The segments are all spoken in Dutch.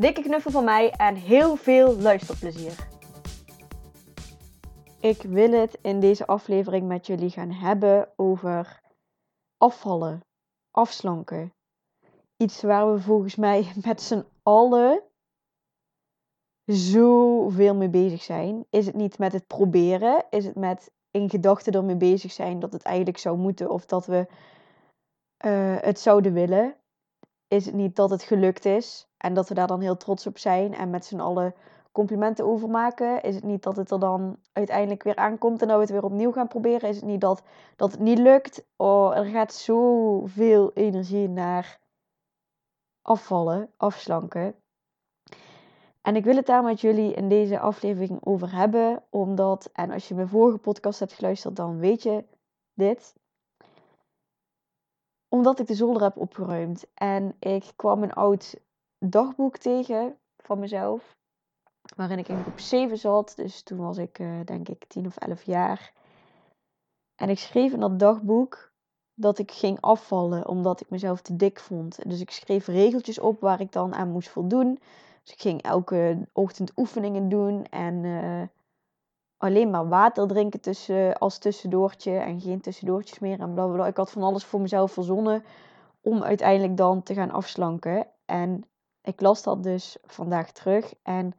Dikke knuffel van mij en heel veel luisterplezier. Ik wil het in deze aflevering met jullie gaan hebben over afvallen, afslanken. Iets waar we volgens mij met z'n allen zoveel mee bezig zijn. Is het niet met het proberen? Is het met in gedachten ermee bezig zijn dat het eigenlijk zou moeten of dat we uh, het zouden willen? Is het niet dat het gelukt is en dat we daar dan heel trots op zijn en met z'n allen complimenten over maken? Is het niet dat het er dan uiteindelijk weer aankomt en dat we het weer opnieuw gaan proberen? Is het niet dat, dat het niet lukt? Oh, er gaat zoveel energie naar afvallen, afslanken. En ik wil het daar met jullie in deze aflevering over hebben, omdat, en als je mijn vorige podcast hebt geluisterd, dan weet je dit. Omdat ik de zolder heb opgeruimd en ik kwam een oud dagboek tegen van mezelf waarin ik in groep 7 zat. Dus toen was ik uh, denk ik 10 of 11 jaar. En ik schreef in dat dagboek dat ik ging afvallen omdat ik mezelf te dik vond. Dus ik schreef regeltjes op waar ik dan aan moest voldoen. Dus ik ging elke ochtend oefeningen doen en uh, alleen maar water drinken tussen, als tussendoortje en geen tussendoortjes meer en blablabla. Ik had van alles voor mezelf verzonnen om uiteindelijk dan te gaan afslanken. En ik las dat dus vandaag terug en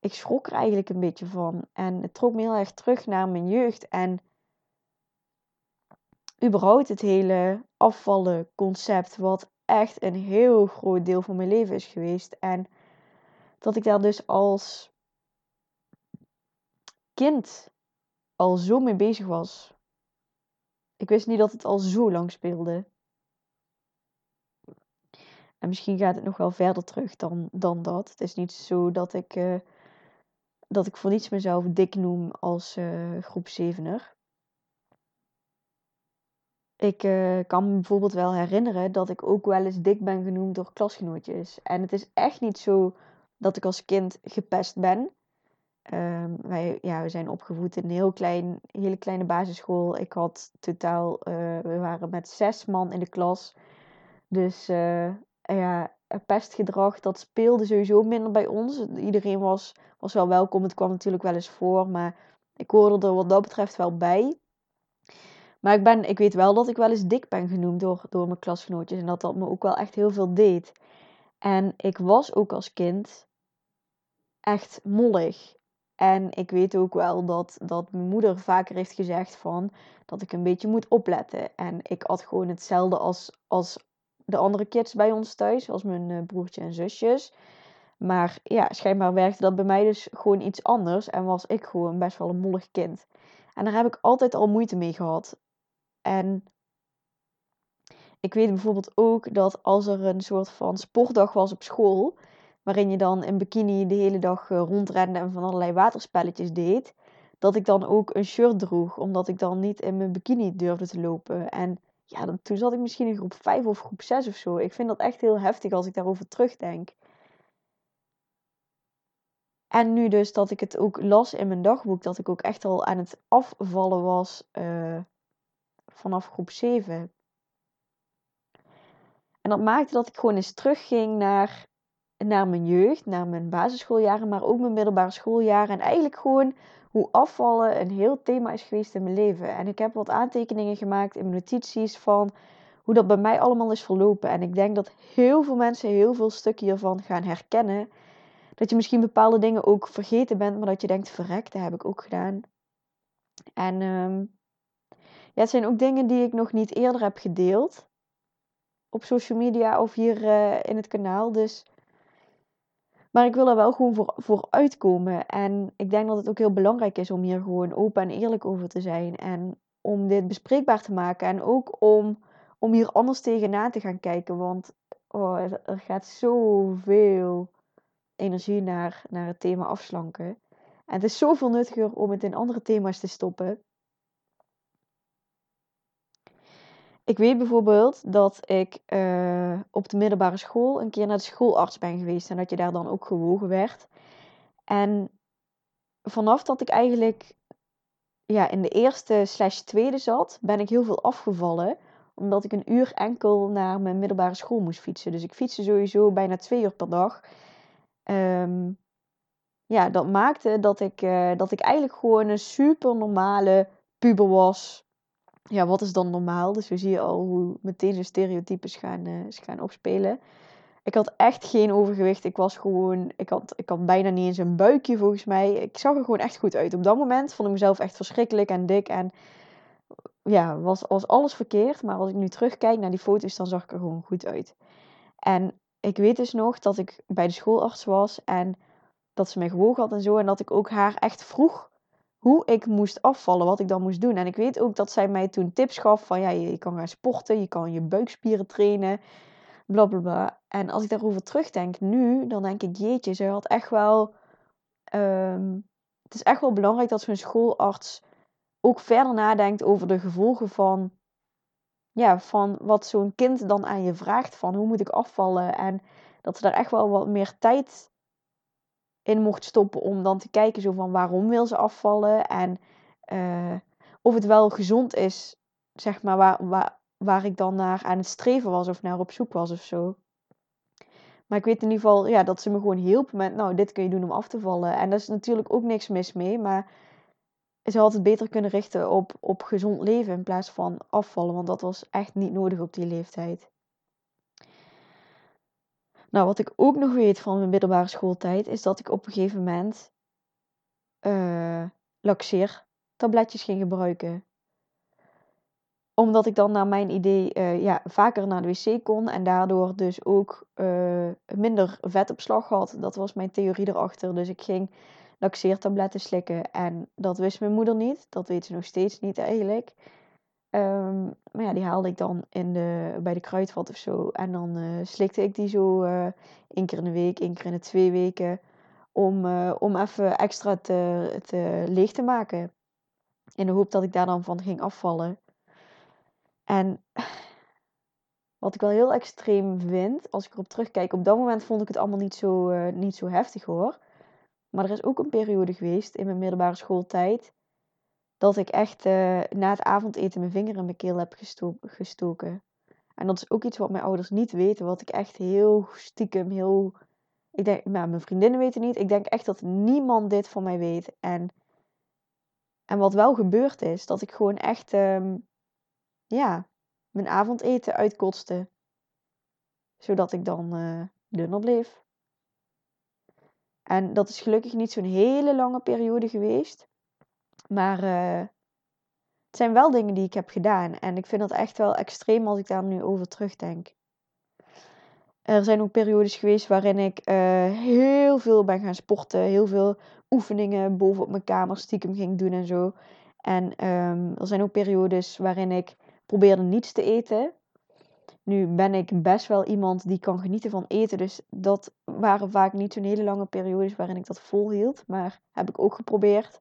ik schrok er eigenlijk een beetje van. En het trok me heel erg terug naar mijn jeugd. En überhaupt het hele afvallen concept, wat echt een heel groot deel van mijn leven is geweest. En dat ik daar dus als kind al zo mee bezig was. Ik wist niet dat het al zo lang speelde. En misschien gaat het nog wel verder terug dan, dan dat. Het is niet zo dat ik uh, dat ik voor niets mezelf dik noem als uh, groep 7er. Ik uh, kan me bijvoorbeeld wel herinneren dat ik ook wel eens dik ben genoemd door klasgenootjes. En het is echt niet zo dat ik als kind gepest ben. Um, wij ja, we zijn opgevoed in een heel klein, hele kleine basisschool. Ik had totaal, we waren met zes man in de klas. Dus ja, pestgedrag, dat speelde sowieso minder bij ons. Iedereen was, was wel welkom. Het kwam natuurlijk wel eens voor, maar ik hoorde er wat dat betreft wel bij. Maar ik, ben, ik weet wel dat ik wel eens dik ben genoemd door, door mijn klasgenootjes. En dat dat me ook wel echt heel veel deed. En ik was ook als kind echt mollig. En ik weet ook wel dat, dat mijn moeder vaker heeft gezegd van dat ik een beetje moet opletten. En ik had gewoon hetzelfde als, als de andere kids bij ons thuis, zoals mijn uh, broertje en zusjes. Maar ja, schijnbaar werkte dat bij mij dus gewoon iets anders en was ik gewoon best wel een mollig kind. En daar heb ik altijd al moeite mee gehad. En ik weet bijvoorbeeld ook dat als er een soort van sportdag was op school, waarin je dan in bikini de hele dag eh, rondrende en van allerlei waterspelletjes deed, dat ik dan ook een shirt droeg, omdat ik dan niet in mijn bikini durfde te lopen. En ja, toen zat ik misschien in groep 5 of groep 6 of zo. Ik vind dat echt heel heftig als ik daarover terugdenk. En nu dus dat ik het ook las in mijn dagboek, dat ik ook echt al aan het afvallen was uh, vanaf groep 7. En dat maakte dat ik gewoon eens terugging naar, naar mijn jeugd, naar mijn basisschooljaren, maar ook mijn middelbare schooljaren. En eigenlijk gewoon hoe afvallen een heel thema is geweest in mijn leven. En ik heb wat aantekeningen gemaakt in mijn notities van hoe dat bij mij allemaal is verlopen. En ik denk dat heel veel mensen heel veel stukken hiervan gaan herkennen. Dat je misschien bepaalde dingen ook vergeten bent, maar dat je denkt, verrek, dat heb ik ook gedaan. En um, ja, het zijn ook dingen die ik nog niet eerder heb gedeeld. Op social media of hier uh, in het kanaal. Dus maar ik wil er wel gewoon voor, voor uitkomen. En ik denk dat het ook heel belangrijk is om hier gewoon open en eerlijk over te zijn. En om dit bespreekbaar te maken. En ook om, om hier anders tegenaan te gaan kijken. Want oh, er gaat zoveel energie naar, naar het thema afslanken. En het is zoveel nuttiger om het in andere thema's te stoppen. Ik weet bijvoorbeeld dat ik uh, op de middelbare school een keer naar de schoolarts ben geweest en dat je daar dan ook gewogen werd. En vanaf dat ik eigenlijk ja, in de eerste slash tweede zat, ben ik heel veel afgevallen. Omdat ik een uur enkel naar mijn middelbare school moest fietsen. Dus ik fietste sowieso bijna twee uur per dag. Um, ja, dat maakte dat ik, uh, dat ik eigenlijk gewoon een super normale puber was. Ja, wat is dan normaal? Dus we zie je al hoe meteen zo'n stereotypes gaan, uh, gaan opspelen. Ik had echt geen overgewicht. Ik was gewoon. Ik had, ik had bijna niet eens een buikje volgens mij. Ik zag er gewoon echt goed uit. Op dat moment vond ik mezelf echt verschrikkelijk en dik. En ja, was, was alles verkeerd. Maar als ik nu terugkijk naar die foto's, dan zag ik er gewoon goed uit. En ik weet dus nog dat ik bij de schoolarts was en dat ze mij gewogen had en zo. En dat ik ook haar echt vroeg hoe ik moest afvallen, wat ik dan moest doen. En ik weet ook dat zij mij toen tips gaf van ja, je, je kan gaan sporten, je kan je buikspieren trainen blablabla. En als ik daarover terugdenk nu, dan denk ik, jeetje, ze had echt wel. Ehm, het is echt wel belangrijk dat zo'n schoolarts ook verder nadenkt over de gevolgen van. Ja, van wat zo'n kind dan aan je vraagt: van hoe moet ik afvallen? En dat ze daar echt wel wat meer tijd in mocht stoppen om dan te kijken zo van waarom wil ze afvallen en uh, of het wel gezond is, zeg maar, waar, waar, waar ik dan naar aan het streven was of naar op zoek was of zo. Maar ik weet in ieder geval ja, dat ze me gewoon hielp met, nou, dit kun je doen om af te vallen. En daar is natuurlijk ook niks mis mee, maar ze had het beter kunnen richten op, op gezond leven in plaats van afvallen, want dat was echt niet nodig op die leeftijd. Nou, wat ik ook nog weet van mijn middelbare schooltijd, is dat ik op een gegeven moment uh, laxeertabletjes ging gebruiken omdat ik dan naar mijn idee uh, ja, vaker naar de wc kon en daardoor dus ook uh, minder vetopslag had. Dat was mijn theorie erachter. Dus ik ging laxeertabletten slikken en dat wist mijn moeder niet. Dat weet ze nog steeds niet eigenlijk. Um, maar ja, die haalde ik dan in de, bij de kruidvat of zo. En dan uh, slikte ik die zo één keer in de week, één keer in de twee weken. Om, om even extra te, te leeg te maken. In de hoop dat ik daar dan van ging afvallen. En wat ik wel heel extreem vind, als ik erop terugkijk, op dat moment vond ik het allemaal niet zo, niet zo heftig hoor. Maar er is ook een periode geweest in mijn middelbare schooltijd dat ik echt uh, na het avondeten mijn vinger in mijn keel heb gesto gestoken. En dat is ook iets wat mijn ouders niet weten, wat ik echt heel stiekem, heel. Ik denk, nou, mijn vriendinnen weten niet. Ik denk echt dat niemand dit van mij weet. En, en wat wel gebeurd is, dat ik gewoon echt. Um, ja, mijn avondeten uitkotste. Zodat ik dan uh, dunner bleef. En dat is gelukkig niet zo'n hele lange periode geweest. Maar uh, het zijn wel dingen die ik heb gedaan. En ik vind dat echt wel extreem als ik daar nu over terugdenk. Er zijn ook periodes geweest waarin ik uh, heel veel ben gaan sporten. Heel veel oefeningen boven op mijn kamer stiekem ging doen en zo. En um, er zijn ook periodes waarin ik probeerde niets te eten. Nu ben ik best wel iemand die kan genieten van eten. Dus dat waren vaak niet zo'n hele lange periodes waarin ik dat volhield. Maar heb ik ook geprobeerd.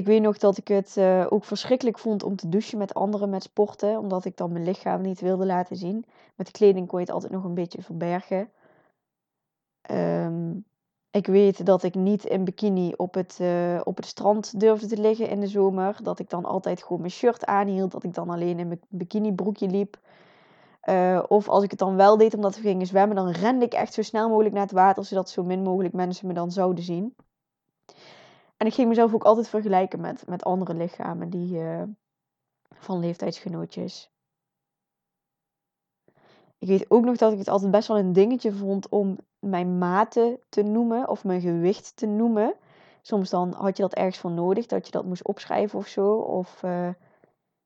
Ik weet nog dat ik het uh, ook verschrikkelijk vond om te douchen met anderen met sporten. Omdat ik dan mijn lichaam niet wilde laten zien. Met kleding kon je het altijd nog een beetje verbergen. Um, ik weet dat ik niet in bikini op het, uh, op het strand durfde te liggen in de zomer. Dat ik dan altijd gewoon mijn shirt aanhield. Dat ik dan alleen in mijn bikini broekje liep. Uh, of als ik het dan wel deed omdat we gingen zwemmen, dan rende ik echt zo snel mogelijk naar het water. Zodat zo min mogelijk mensen me dan zouden zien. En ik ging mezelf ook altijd vergelijken met, met andere lichamen die, uh, van leeftijdsgenootjes. Ik weet ook nog dat ik het altijd best wel een dingetje vond om mijn maten te noemen of mijn gewicht te noemen. Soms dan had je dat ergens voor nodig, dat je dat moest opschrijven of zo. Of uh,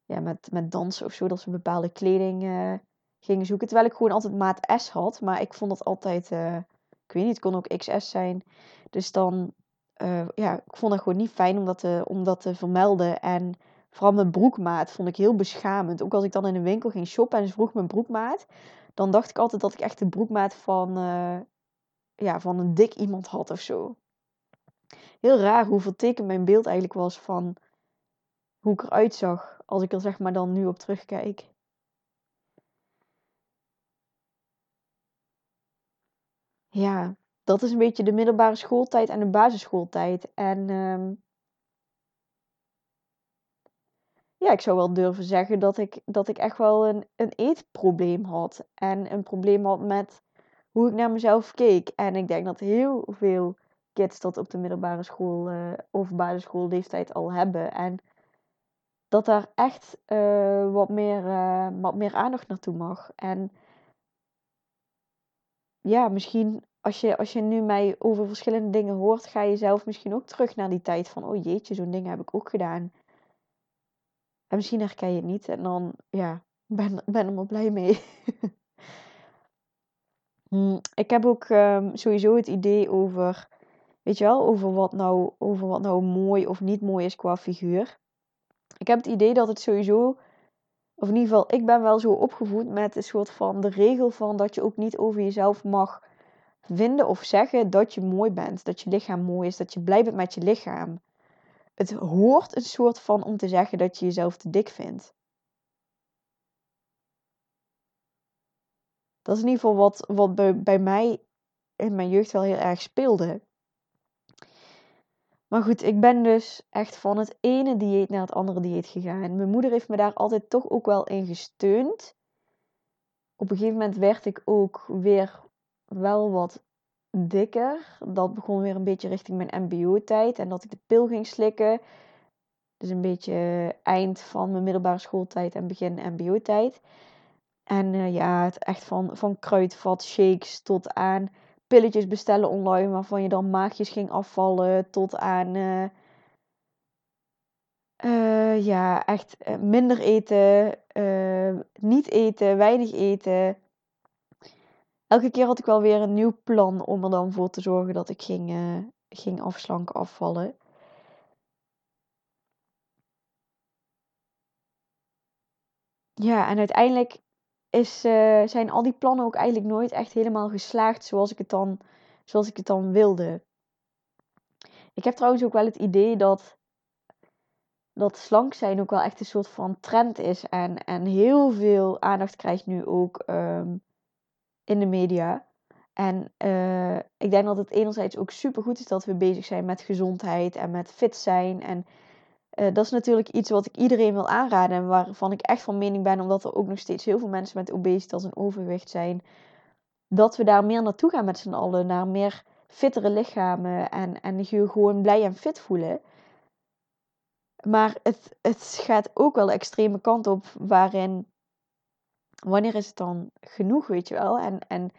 ja, met, met dansen of zo, dat ze bepaalde kleding uh, gingen zoeken. Terwijl ik gewoon altijd maat S had, maar ik vond dat altijd, ik weet niet, het kon ook XS zijn. Dus dan, ja, ik vond dat gewoon niet fijn om dat, te, om vermelden. En vooral mijn broekmaat vond ik heel beschamend. Ook als ik dan in een winkel ging shoppen en ze vroeg mijn broekmaat, dan dacht ik altijd dat ik echt de broekmaat van, ja, van een dik iemand had of zo. Heel raar hoe vertekend mijn beeld eigenlijk was van hoe ik eruit zag als ik er zeg maar dan nu op terugkijk. Ja, dat is een beetje de middelbare schooltijd en de basisschooltijd. En um, ja, ik zou wel durven zeggen dat ik, dat ik echt wel een, een eetprobleem had. En een probleem had met hoe ik naar mezelf keek. En ik denk dat heel veel kids dat op de middelbare school uh, of basisschoolleeftijd al hebben. En dat daar echt uh, wat, meer, uh, wat meer aandacht naartoe mag. En ja, misschien als je, als je nu mij over verschillende dingen hoort, ga je zelf misschien ook terug naar die tijd van, oh jeetje, zo'n ding heb ik ook gedaan. En misschien herken je het niet en dan, ja, ben, ben er maar blij mee. Hm, ik heb ook um, sowieso het idee over, weet je wel, over wat, nou, over wat nou mooi of niet mooi is qua figuur. Ik heb het idee dat het sowieso, of in ieder geval, ik ben wel zo opgevoed met een soort van de regel van dat je ook niet over jezelf mag vinden of zeggen dat je mooi bent, dat je lichaam mooi is, dat je blij bent met je lichaam. Het hoort een soort van om te zeggen dat je jezelf te dik vindt. Dat is in ieder geval wat, wat bij, bij mij in mijn jeugd wel heel erg speelde. Maar goed, ik ben dus echt van het ene dieet naar het andere dieet gegaan. Mijn moeder heeft me daar altijd toch ook wel in gesteund. Op een gegeven moment werd ik ook weer wel wat dikker. Dat begon weer een beetje richting mijn MBO-tijd en dat ik de pil ging slikken. Dus een beetje eind van mijn middelbare schooltijd en begin MBO-tijd. En uh, ja, het echt van, van kruidvat, shakes tot aan pilletjes bestellen online waarvan je dan maagjes ging afvallen. Tot aan uh, uh, ja, echt minder eten, niet eten, weinig eten elke keer had ik wel weer een nieuw plan om er dan voor te zorgen dat ik ging, uh, ging afslanken, afvallen. Ja, en uiteindelijk is, uh, zijn al die plannen ook eigenlijk nooit echt helemaal geslaagd zoals ik het dan, zoals ik het dan wilde. Ik heb trouwens ook wel het idee dat, dat slank zijn ook wel echt een soort van trend is. En, en heel veel aandacht krijgt nu ook um, in de media. En uh, ik denk dat het enerzijds ook super goed is dat we bezig zijn met gezondheid en met fit zijn. En uh, dat is natuurlijk iets wat ik iedereen wil aanraden en waarvan ik echt van mening ben, omdat er ook nog steeds heel veel mensen met obesitas en overwicht zijn, dat we daar meer naartoe gaan met z'n allen, naar meer fittere lichamen en, en je gewoon blij en fit voelen. Maar het, het gaat ook wel de extreme kant op, waarin wanneer is het dan genoeg, weet je wel? En, en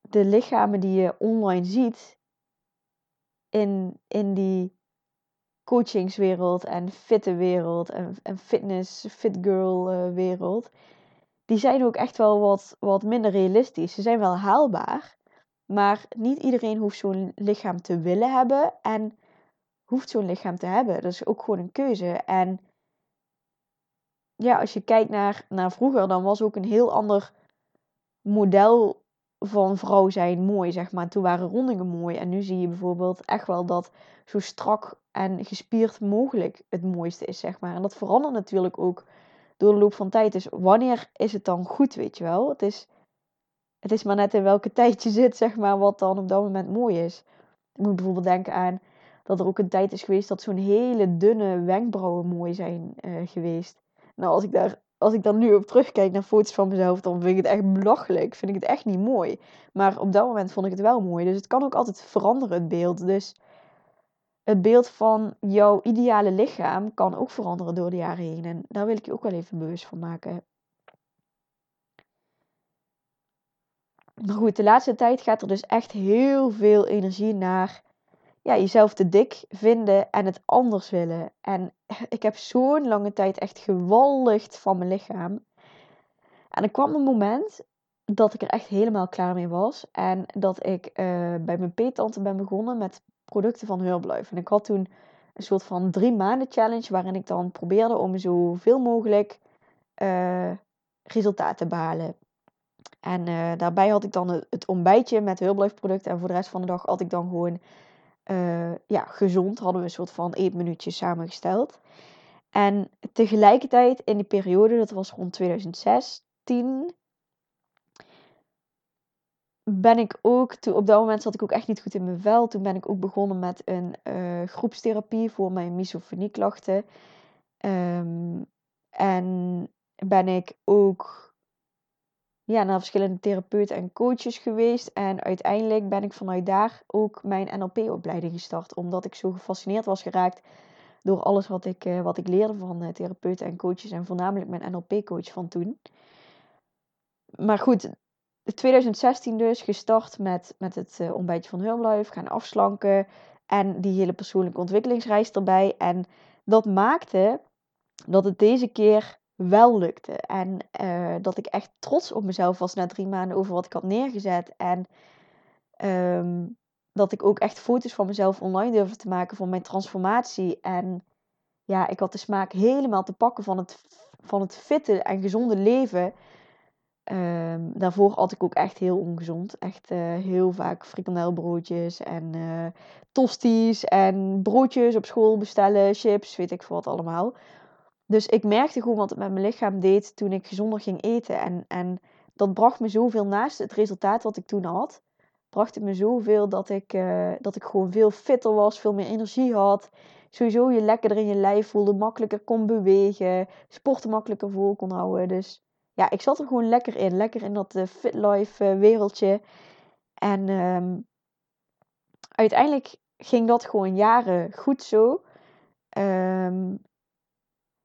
de lichamen die je online ziet in, in die coachingswereld en fitte wereld en, en fitness, fit girl uh, wereld, die zijn ook echt wel wat, wat minder realistisch. Ze zijn wel haalbaar, maar niet iedereen hoeft zo'n lichaam te willen hebben en hoeft zo'n lichaam te hebben. Dat is ook gewoon een keuze. En ja, als je kijkt naar, naar vroeger, dan was ook een heel ander model van vrouw zijn mooi, zeg maar. Toen waren rondingen mooi. En nu zie je bijvoorbeeld echt wel dat zo strak en gespierd mogelijk het mooiste is, zeg maar. En dat verandert natuurlijk ook door de loop van tijd. Dus wanneer is het dan goed, weet je wel? Het is, het is maar net in welke tijd je zit, zeg maar, wat dan op dat moment mooi is. Ik moet bijvoorbeeld denken aan dat er ook een tijd is geweest dat zo'n hele dunne wenkbrauwen mooi zijn uh, geweest. Nou, als ik, daar, als ik dan nu op terugkijk naar foto's van mezelf, dan vind ik het echt belachelijk. Vind ik het echt niet mooi. Maar op dat moment vond ik het wel mooi. Dus het kan ook altijd veranderen, het beeld. Dus het beeld van jouw ideale lichaam kan ook veranderen door de jaren heen. En daar wil ik je ook wel even bewust van maken. Maar goed, de laatste tijd gaat er dus echt heel veel energie naar ja, jezelf te dik vinden en het anders willen. En ik heb zo'n lange tijd echt gewalligd van mijn lichaam. En er kwam een moment dat ik er echt helemaal klaar mee was. En dat ik uh, bij mijn peetante ben begonnen met producten van Herbalife. En ik had toen een soort van drie maanden challenge waarin ik dan probeerde om zoveel mogelijk uh, resultaten te behalen. En uh, daarbij had ik dan het, het ontbijtje met Herbalife producten. En voor de rest van de dag had ik dan gewoon uh, ja, gezond. Hadden we een soort van eetminuutjes samengesteld. En tegelijkertijd in die periode, dat was rond 2016, ben ik ook, toen, op dat moment zat ik ook echt niet goed in mijn vel. Toen ben ik ook begonnen met een uh, groepstherapie voor mijn misofonieklachten. Um, en ben ik ook ja, naar verschillende therapeuten en coaches geweest. En uiteindelijk ben ik vanuit daar ook mijn NLP-opleiding gestart. Omdat ik zo gefascineerd was geraakt door alles wat ik, uh, wat ik leerde van uh, therapeuten en coaches. En voornamelijk mijn NLP-coach van toen. Maar goed, 2016 dus gestart met, met het uh, ontbijtje van Herbalife. Gaan afslanken. En die hele persoonlijke ontwikkelingsreis erbij. En dat maakte dat het deze keer wel lukte. En uh, dat ik echt trots op mezelf was na drie maanden over wat ik had neergezet. En um, dat ik ook echt foto's van mezelf online durfde te maken van mijn transformatie. En ja, ik had de smaak helemaal te pakken van het, van het fitte en gezonde leven. Um, daarvoor had ik ook echt heel ongezond. Echt uh, heel vaak frikandelbroodjes en uh, tosties en broodjes op school bestellen, chips, weet ik veel wat allemaal. Dus ik merkte gewoon wat het met mijn lichaam deed toen ik gezonder ging eten. En, en dat bracht me zoveel naast het resultaat wat ik toen had. Bracht het me zoveel dat ik, uh, dat ik gewoon veel fitter was, veel meer energie had. Sowieso je lekkerder in je lijf voelde, makkelijker kon bewegen, sporten makkelijker vol kon houden. Dus ja, ik zat er gewoon lekker in. Lekker in dat uh, fit life uh, wereldje. En um, uiteindelijk ging dat gewoon jaren goed zo. Um,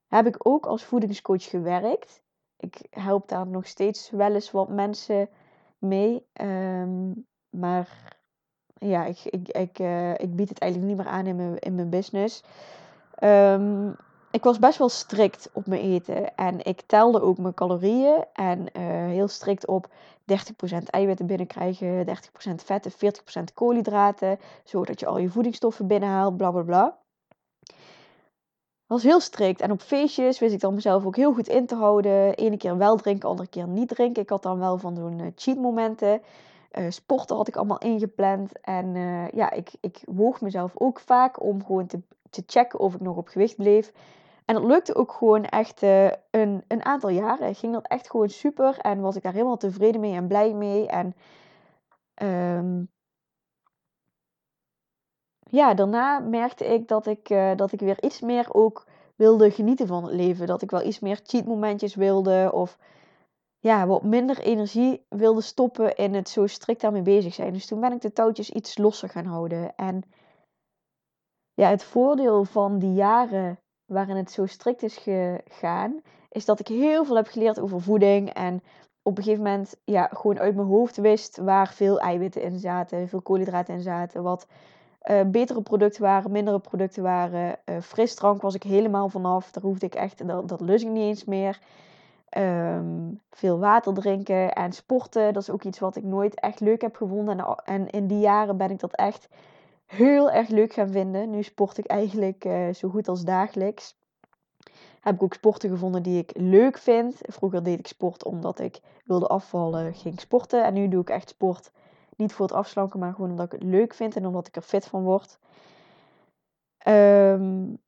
heb ik ook als voedingscoach gewerkt. Ik help daar nog steeds wel eens wat mensen mee. Um, maar ja, ik, ik, ik, uh, ik bied het eigenlijk niet meer aan in mijn, in mijn business. Um, ik was best wel strikt op mijn eten. En ik telde ook mijn calorieën. En uh, heel strikt op 30% eiwitten binnenkrijgen, 30% vetten, 40% koolhydraten. Zodat je al je voedingsstoffen binnenhaalt, bla bla bla was heel strikt. En op feestjes wist ik dan mezelf ook heel goed in te houden. Ene keer wel drinken, andere keer niet drinken. Ik had dan wel van zo'n uh, cheat momenten. Uh, sporten had ik allemaal ingepland. En uh, ja, ik, ik woog mezelf ook vaak om gewoon te, te checken of ik nog op gewicht bleef. En dat lukte ook gewoon echt een, een aantal jaren. Ging dat echt gewoon super. En was ik daar helemaal tevreden mee en blij mee. En um, ja, daarna merkte ik dat ik, uh, dat ik weer iets meer ook wilde genieten van het leven. Dat ik wel iets meer cheat momentjes wilde. Of ja, wat minder energie wilde stoppen in het zo strikt daarmee bezig zijn. Dus toen ben ik de touwtjes iets losser gaan houden. En ja, het voordeel van die jaren waarin het zo strikt is gegaan, is dat ik heel veel heb geleerd over voeding. En op een gegeven moment ja, gewoon uit mijn hoofd wist waar veel eiwitten in zaten, veel koolhydraten in zaten. Wat uh, betere producten waren, mindere producten waren. Uh, frisdrank was ik helemaal vanaf. Daar hoefde ik echt, dat, dat lust ik niet eens meer. Um, veel water drinken en sporten. Dat is ook iets wat ik nooit echt leuk heb gevonden. En, en in die jaren ben ik dat echt heel erg leuk gaan vinden. Nu sport ik eigenlijk uh, zo goed als dagelijks. Heb ik ook sporten gevonden die ik leuk vind. Vroeger deed ik sport omdat ik wilde afvallen, ging sporten. En nu doe ik echt sport niet voor het afslanken, maar gewoon omdat ik het leuk vind en omdat ik er fit van word. Um,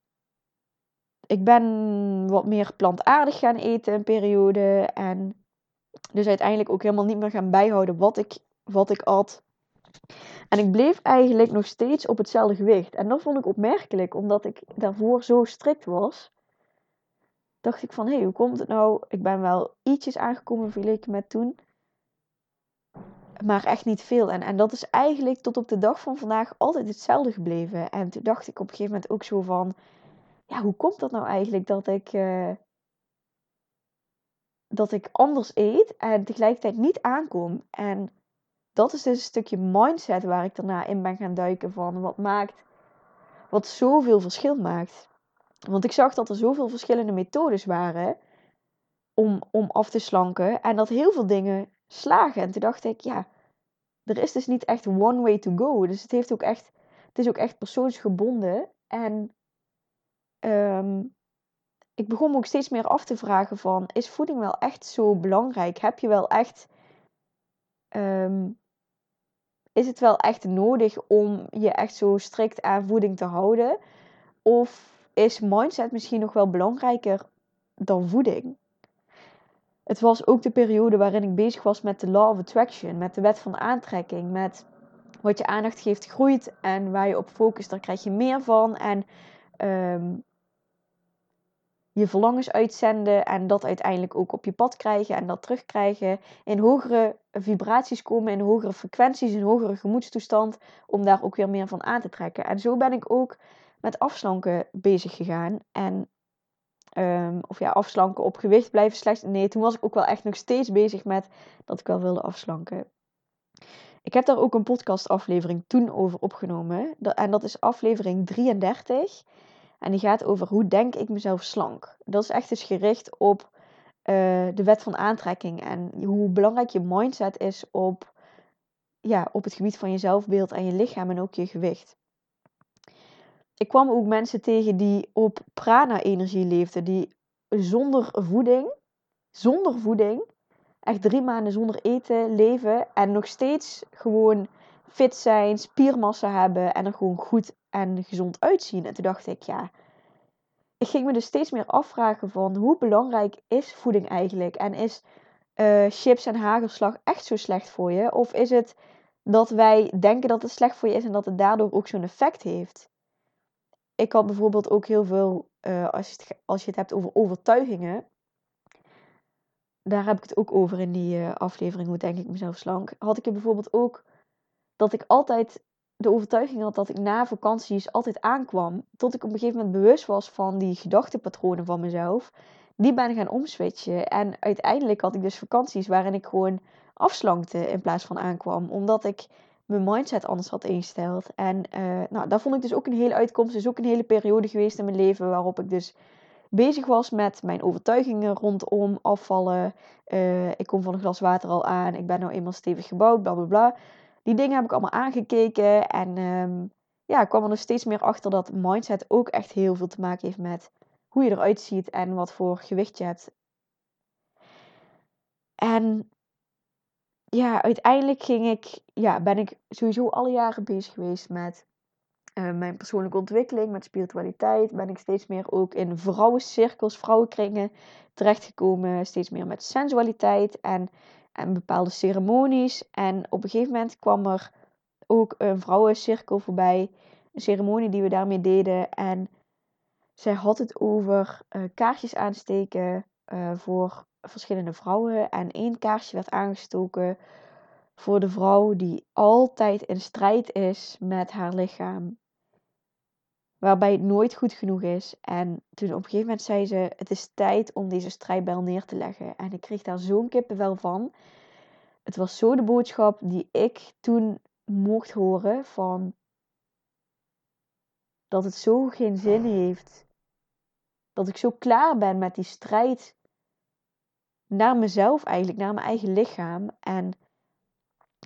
ik ben wat meer plantaardig gaan eten een periode. En dus uiteindelijk ook helemaal niet meer gaan bijhouden wat ik, wat ik at. En ik bleef eigenlijk nog steeds op hetzelfde gewicht. En dat vond ik opmerkelijk, omdat ik daarvoor zo strikt was. Dacht ik van, hé, hey, hoe komt het nou? Ik ben wel ietsjes aangekomen vergeleken met toen maar echt niet veel. En, en dat is eigenlijk tot op de dag van vandaag altijd hetzelfde gebleven. En toen dacht ik op een gegeven moment ook zo van, ja, hoe komt dat nou eigenlijk dat ik, uh, dat ik anders eet en tegelijkertijd niet aankom? En dat is dus een stukje mindset waar ik daarna in ben gaan duiken van wat maakt, wat zoveel verschil maakt. Want ik zag dat er zoveel verschillende methodes waren om, om af te slanken en dat heel veel dingen slagen. En toen dacht ik, ja, er is dus niet echt one way to go. Dus het, heeft ook echt, het is ook echt persoonsgebonden. En um, ik begon me ook steeds meer af te vragen van, is voeding wel echt zo belangrijk? Heb je wel echt ehm, is het wel echt nodig om je echt zo strikt aan voeding te houden? Of is mindset misschien nog wel belangrijker dan voeding? Het was ook de periode waarin ik bezig was met de Law of Attraction, met de wet van aantrekking, met wat je aandacht geeft groeit en waar je op focust, daar krijg je meer van. En ehm, je verlangens uitzenden en dat uiteindelijk ook op je pad krijgen en dat terugkrijgen. In hogere vibraties komen, in hogere frequenties, in hogere gemoedstoestand, om daar ook weer meer van aan te trekken. En zo ben ik ook met afslanken bezig gegaan. En, um, of ja, afslanken op gewicht blijven slecht. Nee, toen was ik ook wel echt nog steeds bezig met dat ik wel wilde afslanken. Ik heb daar ook een podcastaflevering toen over opgenomen. En dat is aflevering 33. En die gaat over hoe denk ik mezelf slank. Dat is echt dus gericht op uh, de wet van aantrekking. En hoe belangrijk je mindset is op, ja, op het gebied van je zelfbeeld en je lichaam en ook je gewicht. Ik kwam ook mensen tegen die op prana-energie leefden. Die zonder voeding, zonder voeding, echt drie maanden zonder eten leven. En nog steeds gewoon fit zijn, spiermassa hebben en er gewoon goed en gezond uitzien. En toen dacht ik, ja, ik ging me dus steeds meer afvragen van hoe belangrijk is voeding eigenlijk? En is uh, chips en hagelslag echt zo slecht voor je? Of is het dat wij denken dat het slecht voor je is en dat het daardoor ook zo'n effect heeft? Ik had bijvoorbeeld ook heel veel, uh, als, je het, als je het hebt over overtuigingen, daar heb ik het ook over in die uh, aflevering, hoe denk ik mezelf slank, had ik er bijvoorbeeld ook dat ik altijd de overtuiging had dat ik na vakanties altijd aankwam. Tot ik op een gegeven moment bewust was van die gedachtepatronen van mezelf. Die ben gaan omswitchen. En uiteindelijk had ik dus vakanties waarin ik gewoon afslankte in plaats van aankwam. Omdat ik mijn mindset anders had ingesteld. En uh, nou, daar vond ik dus ook een hele uitkomst. Dus ook een hele periode geweest in mijn leven waarop ik dus bezig was met mijn overtuigingen rondom afvallen. Uh, ik kom van een glas water al aan. Ik ben nou eenmaal stevig gebouwd, bla bla bla die dingen heb ik allemaal aangekeken. En um, ja, ik kwam er nog steeds meer achter dat mindset ook echt heel veel te maken heeft met hoe je eruit ziet en wat voor gewicht je hebt. En ja, uiteindelijk ging ik, ja, ben ik sowieso alle jaren bezig geweest met uh, mijn persoonlijke ontwikkeling, met spiritualiteit. Ben ik steeds meer ook in vrouwencirkels, vrouwenkringen terechtgekomen. Steeds meer met sensualiteit. En en bepaalde ceremonies. En op een gegeven moment kwam er ook een vrouwencirkel voorbij. Een ceremonie die we daarmee deden. En zij had het over uh, kaarsjes aansteken uh, voor verschillende vrouwen. En één kaarsje werd aangestoken voor de vrouw die altijd in strijd is met haar lichaam. Waarbij het nooit goed genoeg is. En toen op een gegeven moment zei ze: Het is tijd om deze strijdbel neer te leggen. En ik kreeg daar zo'n kippenvel van. Het was zo de boodschap die ik toen mocht horen: van dat het zo geen zin heeft. Dat ik zo klaar ben met die strijd naar mezelf eigenlijk, naar mijn eigen lichaam. En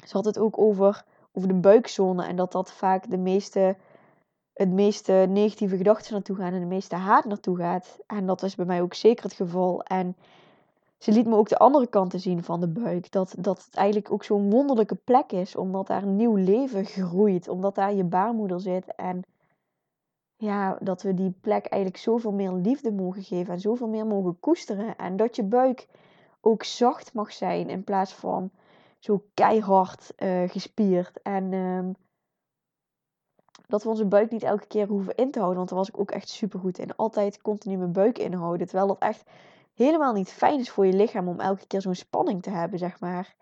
ze had het ook over, over de buikzone en dat dat vaak de meeste het meeste negatieve gedachten naartoe gaan en de meeste haat naartoe gaat. En dat is bij mij ook zeker het geval. En ze liet me ook de andere kanten zien van de buik. Dat, dat het eigenlijk ook zo'n wonderlijke plek is, omdat daar een nieuw leven groeit. Omdat daar je baarmoeder zit. En ja, dat we die plek eigenlijk zoveel meer liefde mogen geven en zoveel meer mogen koesteren. En dat je buik ook zacht mag zijn in plaats van zo keihard uh, gespierd. En ehm, dat we onze buik niet elke keer hoeven in te houden. Want daar was ik ook echt super goed in. Altijd continu mijn buik inhouden. Terwijl dat echt helemaal niet fijn is voor je lichaam om elke keer zo'n spanning te hebben, zeg maar.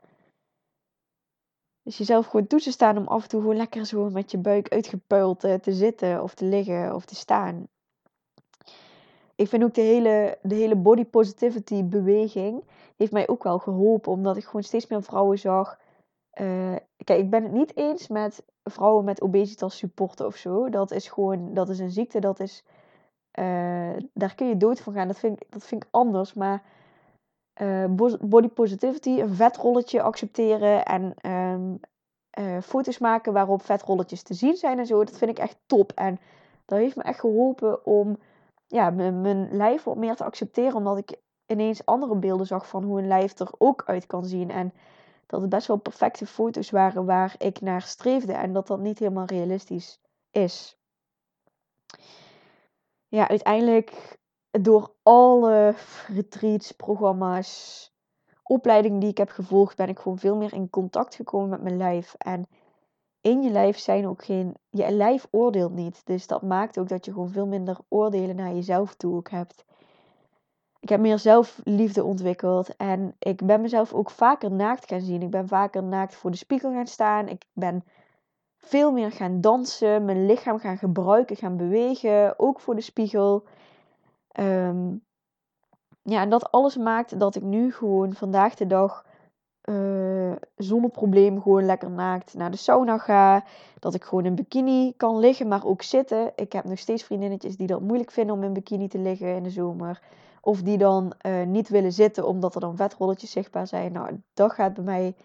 Dus jezelf gewoon toe te staan om af en toe gewoon lekker zo met je buik uitgepuild te, te zitten of te liggen of te staan. Ik vind ook de hele, de hele body positivity beweging heeft mij ook wel geholpen. Omdat ik gewoon steeds meer vrouwen zag. Uh, kijk, ik ben het niet eens met vrouwen met obesitas supporten of zo. Dat is gewoon, dat is een ziekte, dat is, uh, daar kun je dood van gaan. Dat vind, ik, dat vind ik anders, maar uh, body positivity, een vetrolletje accepteren en uh, foto's maken waarop vetrolletjes te zien zijn en zo, dat vind ik echt top. En dat heeft me echt geholpen om ja, mijn lijf wat meer te accepteren, omdat ik ineens andere beelden zag van hoe een lijf er ook uit kan zien. En dat het best wel perfecte foto's waren waar ik naar streefde en dat dat niet helemaal realistisch is. Ja, uiteindelijk door alle retreats, programma's, opleidingen die ik heb gevolgd, ben ik gewoon veel meer in contact gekomen met mijn lijf. En in je lijf zijn ook geen. Je lijf oordeelt niet. Dus dat maakt ook dat je gewoon veel minder oordelen naar jezelf toe ook hebt. Ik heb meer zelfliefde ontwikkeld en ik ben mezelf ook vaker naakt gaan zien. Ik ben vaker naakt voor de spiegel gaan staan. Ik ben veel meer gaan dansen, mijn lichaam gaan gebruiken, gaan bewegen, ook voor de spiegel. Um, ja, en dat alles maakt dat ik nu gewoon vandaag de dag uh, zonder probleem gewoon lekker naakt naar de sauna ga. Dat ik gewoon in bikini kan liggen, maar ook zitten. Ik heb nog steeds vriendinnetjes die dat moeilijk vinden om in bikini te liggen in de zomer. Of die dan uh, niet willen zitten omdat er dan vetrolletjes zichtbaar zijn. Nou, dat gaat bij mij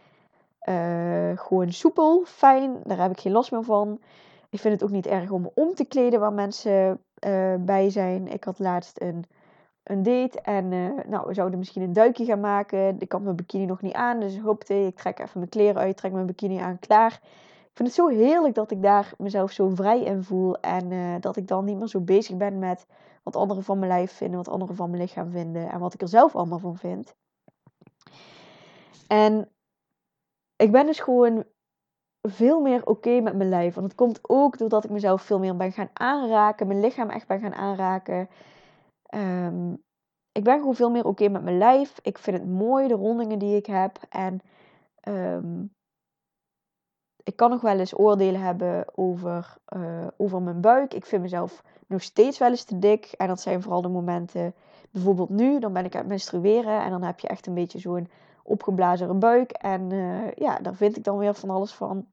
uh, gewoon soepel, fijn. Daar heb ik geen last meer van. Ik vind het ook niet erg om me om te kleden waar mensen bij zijn. Ik had laatst een een date. En uh, nou, we zouden misschien een duikje gaan maken. Ik had mijn bikini nog niet aan. Dus ik hoopte, ik trek even mijn kleren uit, trek mijn bikini aan, klaar. Ik vind het zo heerlijk dat ik daar mezelf zo vrij in voel. En uh, dat ik dan niet meer zo bezig ben met wat anderen van mijn lijf vinden, wat anderen van mijn lichaam vinden. En wat ik er zelf allemaal van vind. En ik ben dus gewoon veel meer oké met mijn lijf. Want het komt ook doordat ik mezelf veel meer ben gaan aanraken. Mijn lichaam echt ben gaan aanraken. Um, ik ben gewoon veel meer oké met mijn lijf. Ik vind het mooi, de rondingen die ik heb. En um, ik kan nog wel eens oordelen hebben over, uh, over mijn buik. Ik vind mezelf nog steeds wel eens te dik. En dat zijn vooral de momenten, bijvoorbeeld nu, dan ben ik aan het menstrueren. En dan heb je echt een beetje zo'n opgeblazen buik. En uh, ja, daar vind ik dan weer van alles van.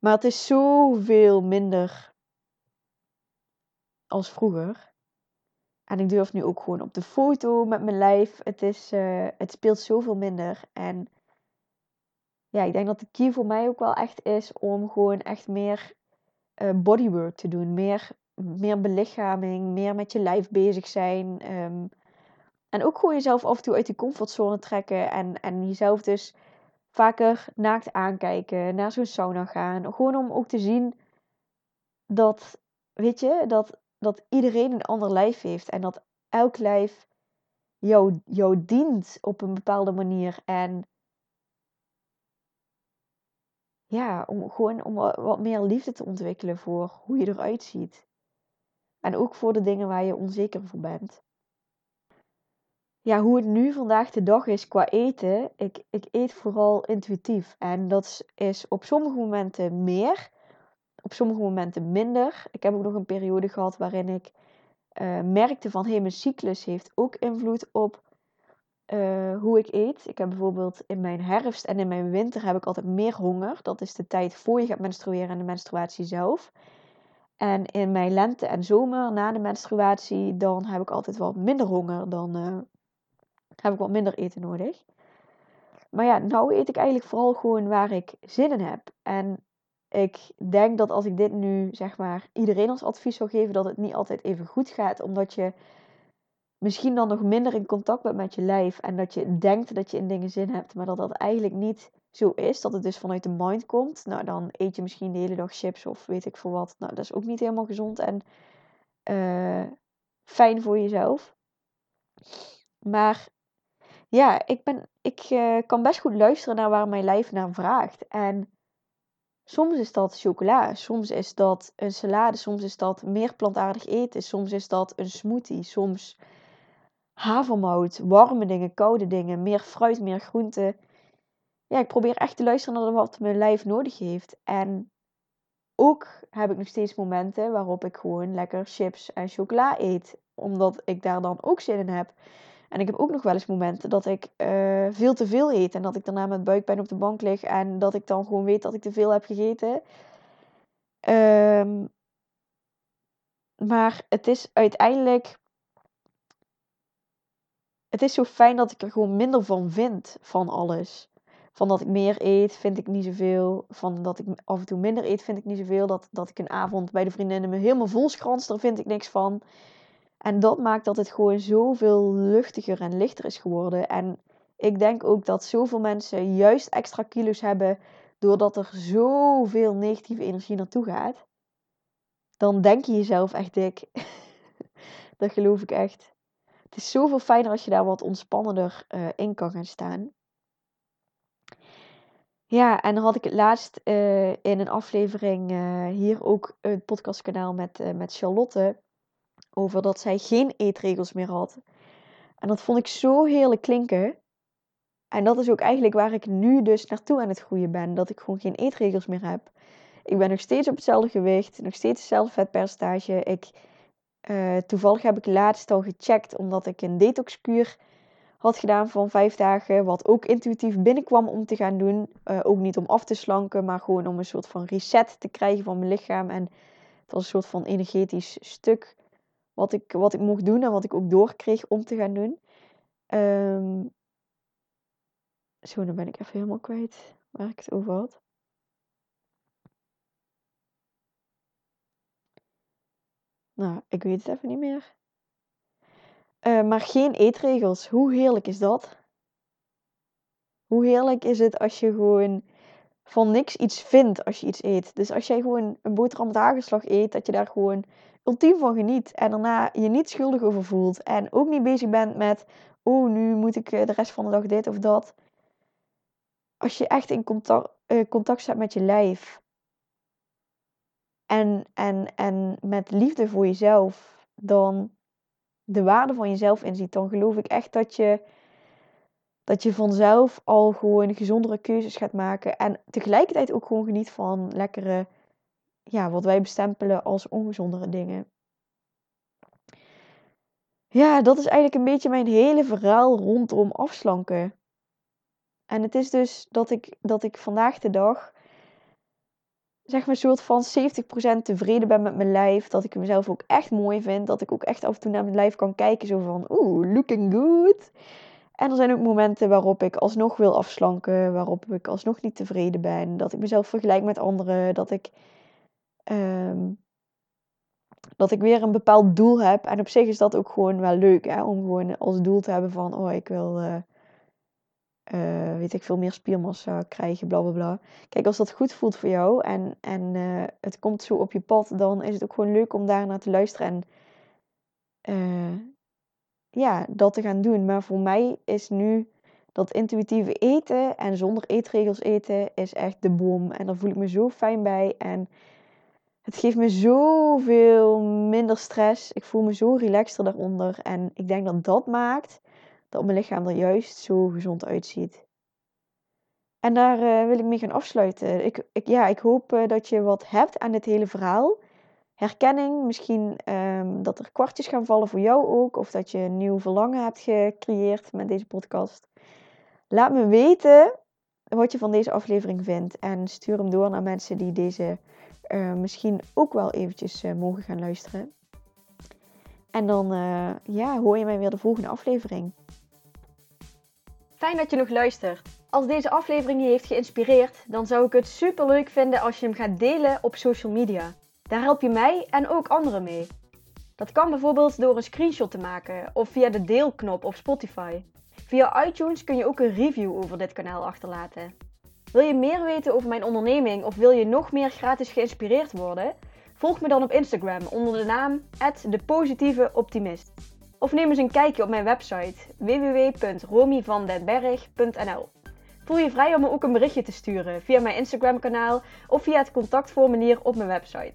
Maar het is zoveel minder als vroeger. En ik durf nu ook gewoon op de foto met mijn lijf. Het, is, uh, het speelt zoveel minder. En ja, ik denk dat de key voor mij ook wel echt is om gewoon echt meer uh, bodywork te doen. Meer, meer belichaming, meer met je lijf bezig zijn. Um, en ook gewoon jezelf af en toe uit die comfortzone trekken. En, en jezelf dus vaker naakt aankijken, naar zo'n sauna gaan. Gewoon om ook te zien dat, weet je, dat dat iedereen een ander lijf heeft en dat elk lijf jou, jou dient op een bepaalde manier. En ja, om gewoon om wat meer liefde te ontwikkelen voor hoe je eruit ziet. En ook voor de dingen waar je onzeker voor bent. Ja, hoe het nu vandaag de dag is qua eten. Ik, ik eet vooral intuïtief. En dat is op sommige momenten meer op sommige momenten minder. Ik heb ook nog een periode gehad waarin ik uh, merkte van hey, mijn cyclus heeft ook invloed op uh, hoe ik eet. Ik heb bijvoorbeeld in mijn herfst en in mijn winter heb ik altijd meer honger. Dat is de tijd voor je gaat menstrueren en de menstruatie zelf. En in mijn lente en zomer na de menstruatie, dan heb ik altijd wat minder honger. Dan uh, heb ik wat minder eten nodig. Maar ja, nou eet ik eigenlijk vooral gewoon waar ik zin in heb. En ik denk dat als ik dit nu, zeg maar, iedereen als advies zou geven, dat het niet altijd even goed gaat. Omdat je misschien dan nog minder in contact bent met je lijf. En dat je denkt dat je in dingen zin hebt, maar dat dat eigenlijk niet zo is. Dat het dus vanuit de mind komt. Nou, dan eet je misschien de hele dag chips of weet ik veel wat. Nou, dat is ook niet helemaal gezond en uh, fijn voor jezelf. Maar ja, ik, ben, ik uh, kan best goed luisteren naar waar mijn lijf naar vraagt. En Soms is dat chocola, soms is dat een salade, soms is dat meer plantaardig eten, soms is dat een smoothie, soms havermout, warme dingen, koude dingen, meer fruit, meer groente. Ja, ik probeer echt te luisteren naar wat mijn lijf nodig heeft. En ook heb ik nog steeds momenten waarop ik gewoon lekker chips en chocola eet, omdat ik daar dan ook zin in heb. En ik heb ook nog wel eens momenten dat ik uh, veel te veel eet. En dat ik daarna met buikpijn op de bank lig. En dat ik dan gewoon weet dat ik te veel heb gegeten. Um, maar het is uiteindelijk. Het is zo fijn dat ik er gewoon minder van vind. Van alles. Van dat ik meer eet, vind ik niet zoveel. Van dat ik af en toe minder eet, vind ik niet zoveel. Dat, dat ik een avond bij de vriendinnen me helemaal vol schrans, daar vind ik niks van. En dat maakt dat het gewoon zoveel luchtiger en lichter is geworden. En Ik denk ook dat zoveel mensen juist extra kilo's hebben doordat er zoveel negatieve energie naartoe gaat. Dan denk je jezelf echt dik. dat geloof ik echt. Het is zoveel fijner als je daar wat ontspannender uh, in kan gaan staan. Ja, en dan had ik het laatst uh, in een aflevering uh, hier ook een podcastkanaal met, met Charlotte over dat zij geen eetregels meer had. En dat vond ik zo heerlijk klinken. En dat is ook eigenlijk waar ik nu dus naartoe aan het groeien ben. Dat ik gewoon geen eetregels meer heb. Ik ben nog steeds op hetzelfde gewicht, nog steeds hetzelfde vetpercentage. Ik, uh, toevallig heb ik laatst al gecheckt, omdat ik een detoxkuur had gedaan van vijf dagen. Wat ook intuïtief binnenkwam om te gaan doen. Uh, ook niet om af te slanken, maar gewoon om een soort van reset te krijgen van mijn lichaam. En het was een soort van energetisch stuk wat ik, wat ik mocht doen en wat ik ook doorkreeg om te gaan doen. Um, zo, dan ben ik even helemaal kwijt waar ik het over had. Nou, ik weet het even niet meer. Uh, maar geen eetregels. Hoe heerlijk is dat? Hoe heerlijk is het als je gewoon van niks iets vindt als je iets eet. Dus als jij gewoon een boterham met hagelslag eet, dat je daar gewoon ultiem van geniet. En daarna je niet schuldig over voelt. En ook niet bezig bent met, oh, nu moet ik eh, de rest van de dag dit of dat. Als je echt in contact, uh, contact staat met je lijf. En, en, en met liefde voor jezelf. Dan de waarde van jezelf inziet. Dan geloof ik echt dat je dat je vanzelf al gewoon gezondere keuzes gaat maken. En tegelijkertijd ook gewoon geniet van lekkere, ja, wat wij bestempelen als ongezondere dingen. Ja, dat is eigenlijk een beetje mijn hele verhaal rondom afslanken. En het is dus dat ik, dat ik vandaag de dag, zeg maar, een soort van 70% tevreden ben met mijn lijf. Dat ik mezelf ook echt mooi vind. Dat ik ook echt af en toe naar mijn lijf kan kijken. Zo van, oeh, looking good. En er zijn ook momenten waarop ik alsnog wil afslanken, waarop ik alsnog niet tevreden ben, dat ik mezelf vergelijk met anderen, dat ik, ehm, dat ik weer een bepaald doel heb. En op zich is dat ook gewoon wel leuk, hè? om gewoon als doel te hebben van, oh, ik wil, uh, uh, weet ik veel, meer spiermassa krijgen, bla bla bla. Kijk, als dat goed voelt voor jou en, en uh, het komt zo op je pad, dan is het ook gewoon leuk om daar naar te luisteren en ja, dat te gaan doen. Maar voor mij is nu dat intuïtieve eten en zonder eetregels eten is echt de bom. En daar voel ik me zo fijn bij. En het geeft me zoveel minder stress. Ik voel me zo relaxter daaronder. En ik denk dat dat maakt dat mijn lichaam er juist zo gezond uitziet. En daar uh, wil ik mee gaan afsluiten. Ik, ik, ja, ik hoop uh, dat je wat hebt aan dit hele verhaal herkenning. Misschien um, dat er kwartjes gaan vallen voor jou ook. Of dat je een nieuw verlangen hebt gecreëerd met deze podcast. Laat me weten wat je van deze aflevering vindt. En stuur hem door naar mensen die deze uh, misschien ook wel eventjes uh, mogen gaan luisteren. En dan uh, ja, hoor je mij weer de volgende aflevering. Fijn dat je nog luistert. Als deze aflevering je heeft geïnspireerd, dan zou ik het super leuk vinden als je hem gaat delen op social media. Daar help je mij en ook anderen mee. Dat kan bijvoorbeeld door een screenshot te maken of via de deelknop op Spotify. Via iTunes kun je ook een review over dit kanaal achterlaten. Wil je meer weten over mijn onderneming of wil je nog meer gratis geïnspireerd worden? Volg me dan op Instagram onder de naam @depositieveoptimist. Of neem eens een kijkje op mijn website www.romyvandenberg.nl. Voel je vrij om me ook een berichtje te sturen via mijn Instagram kanaal of via het contactformulier op mijn website.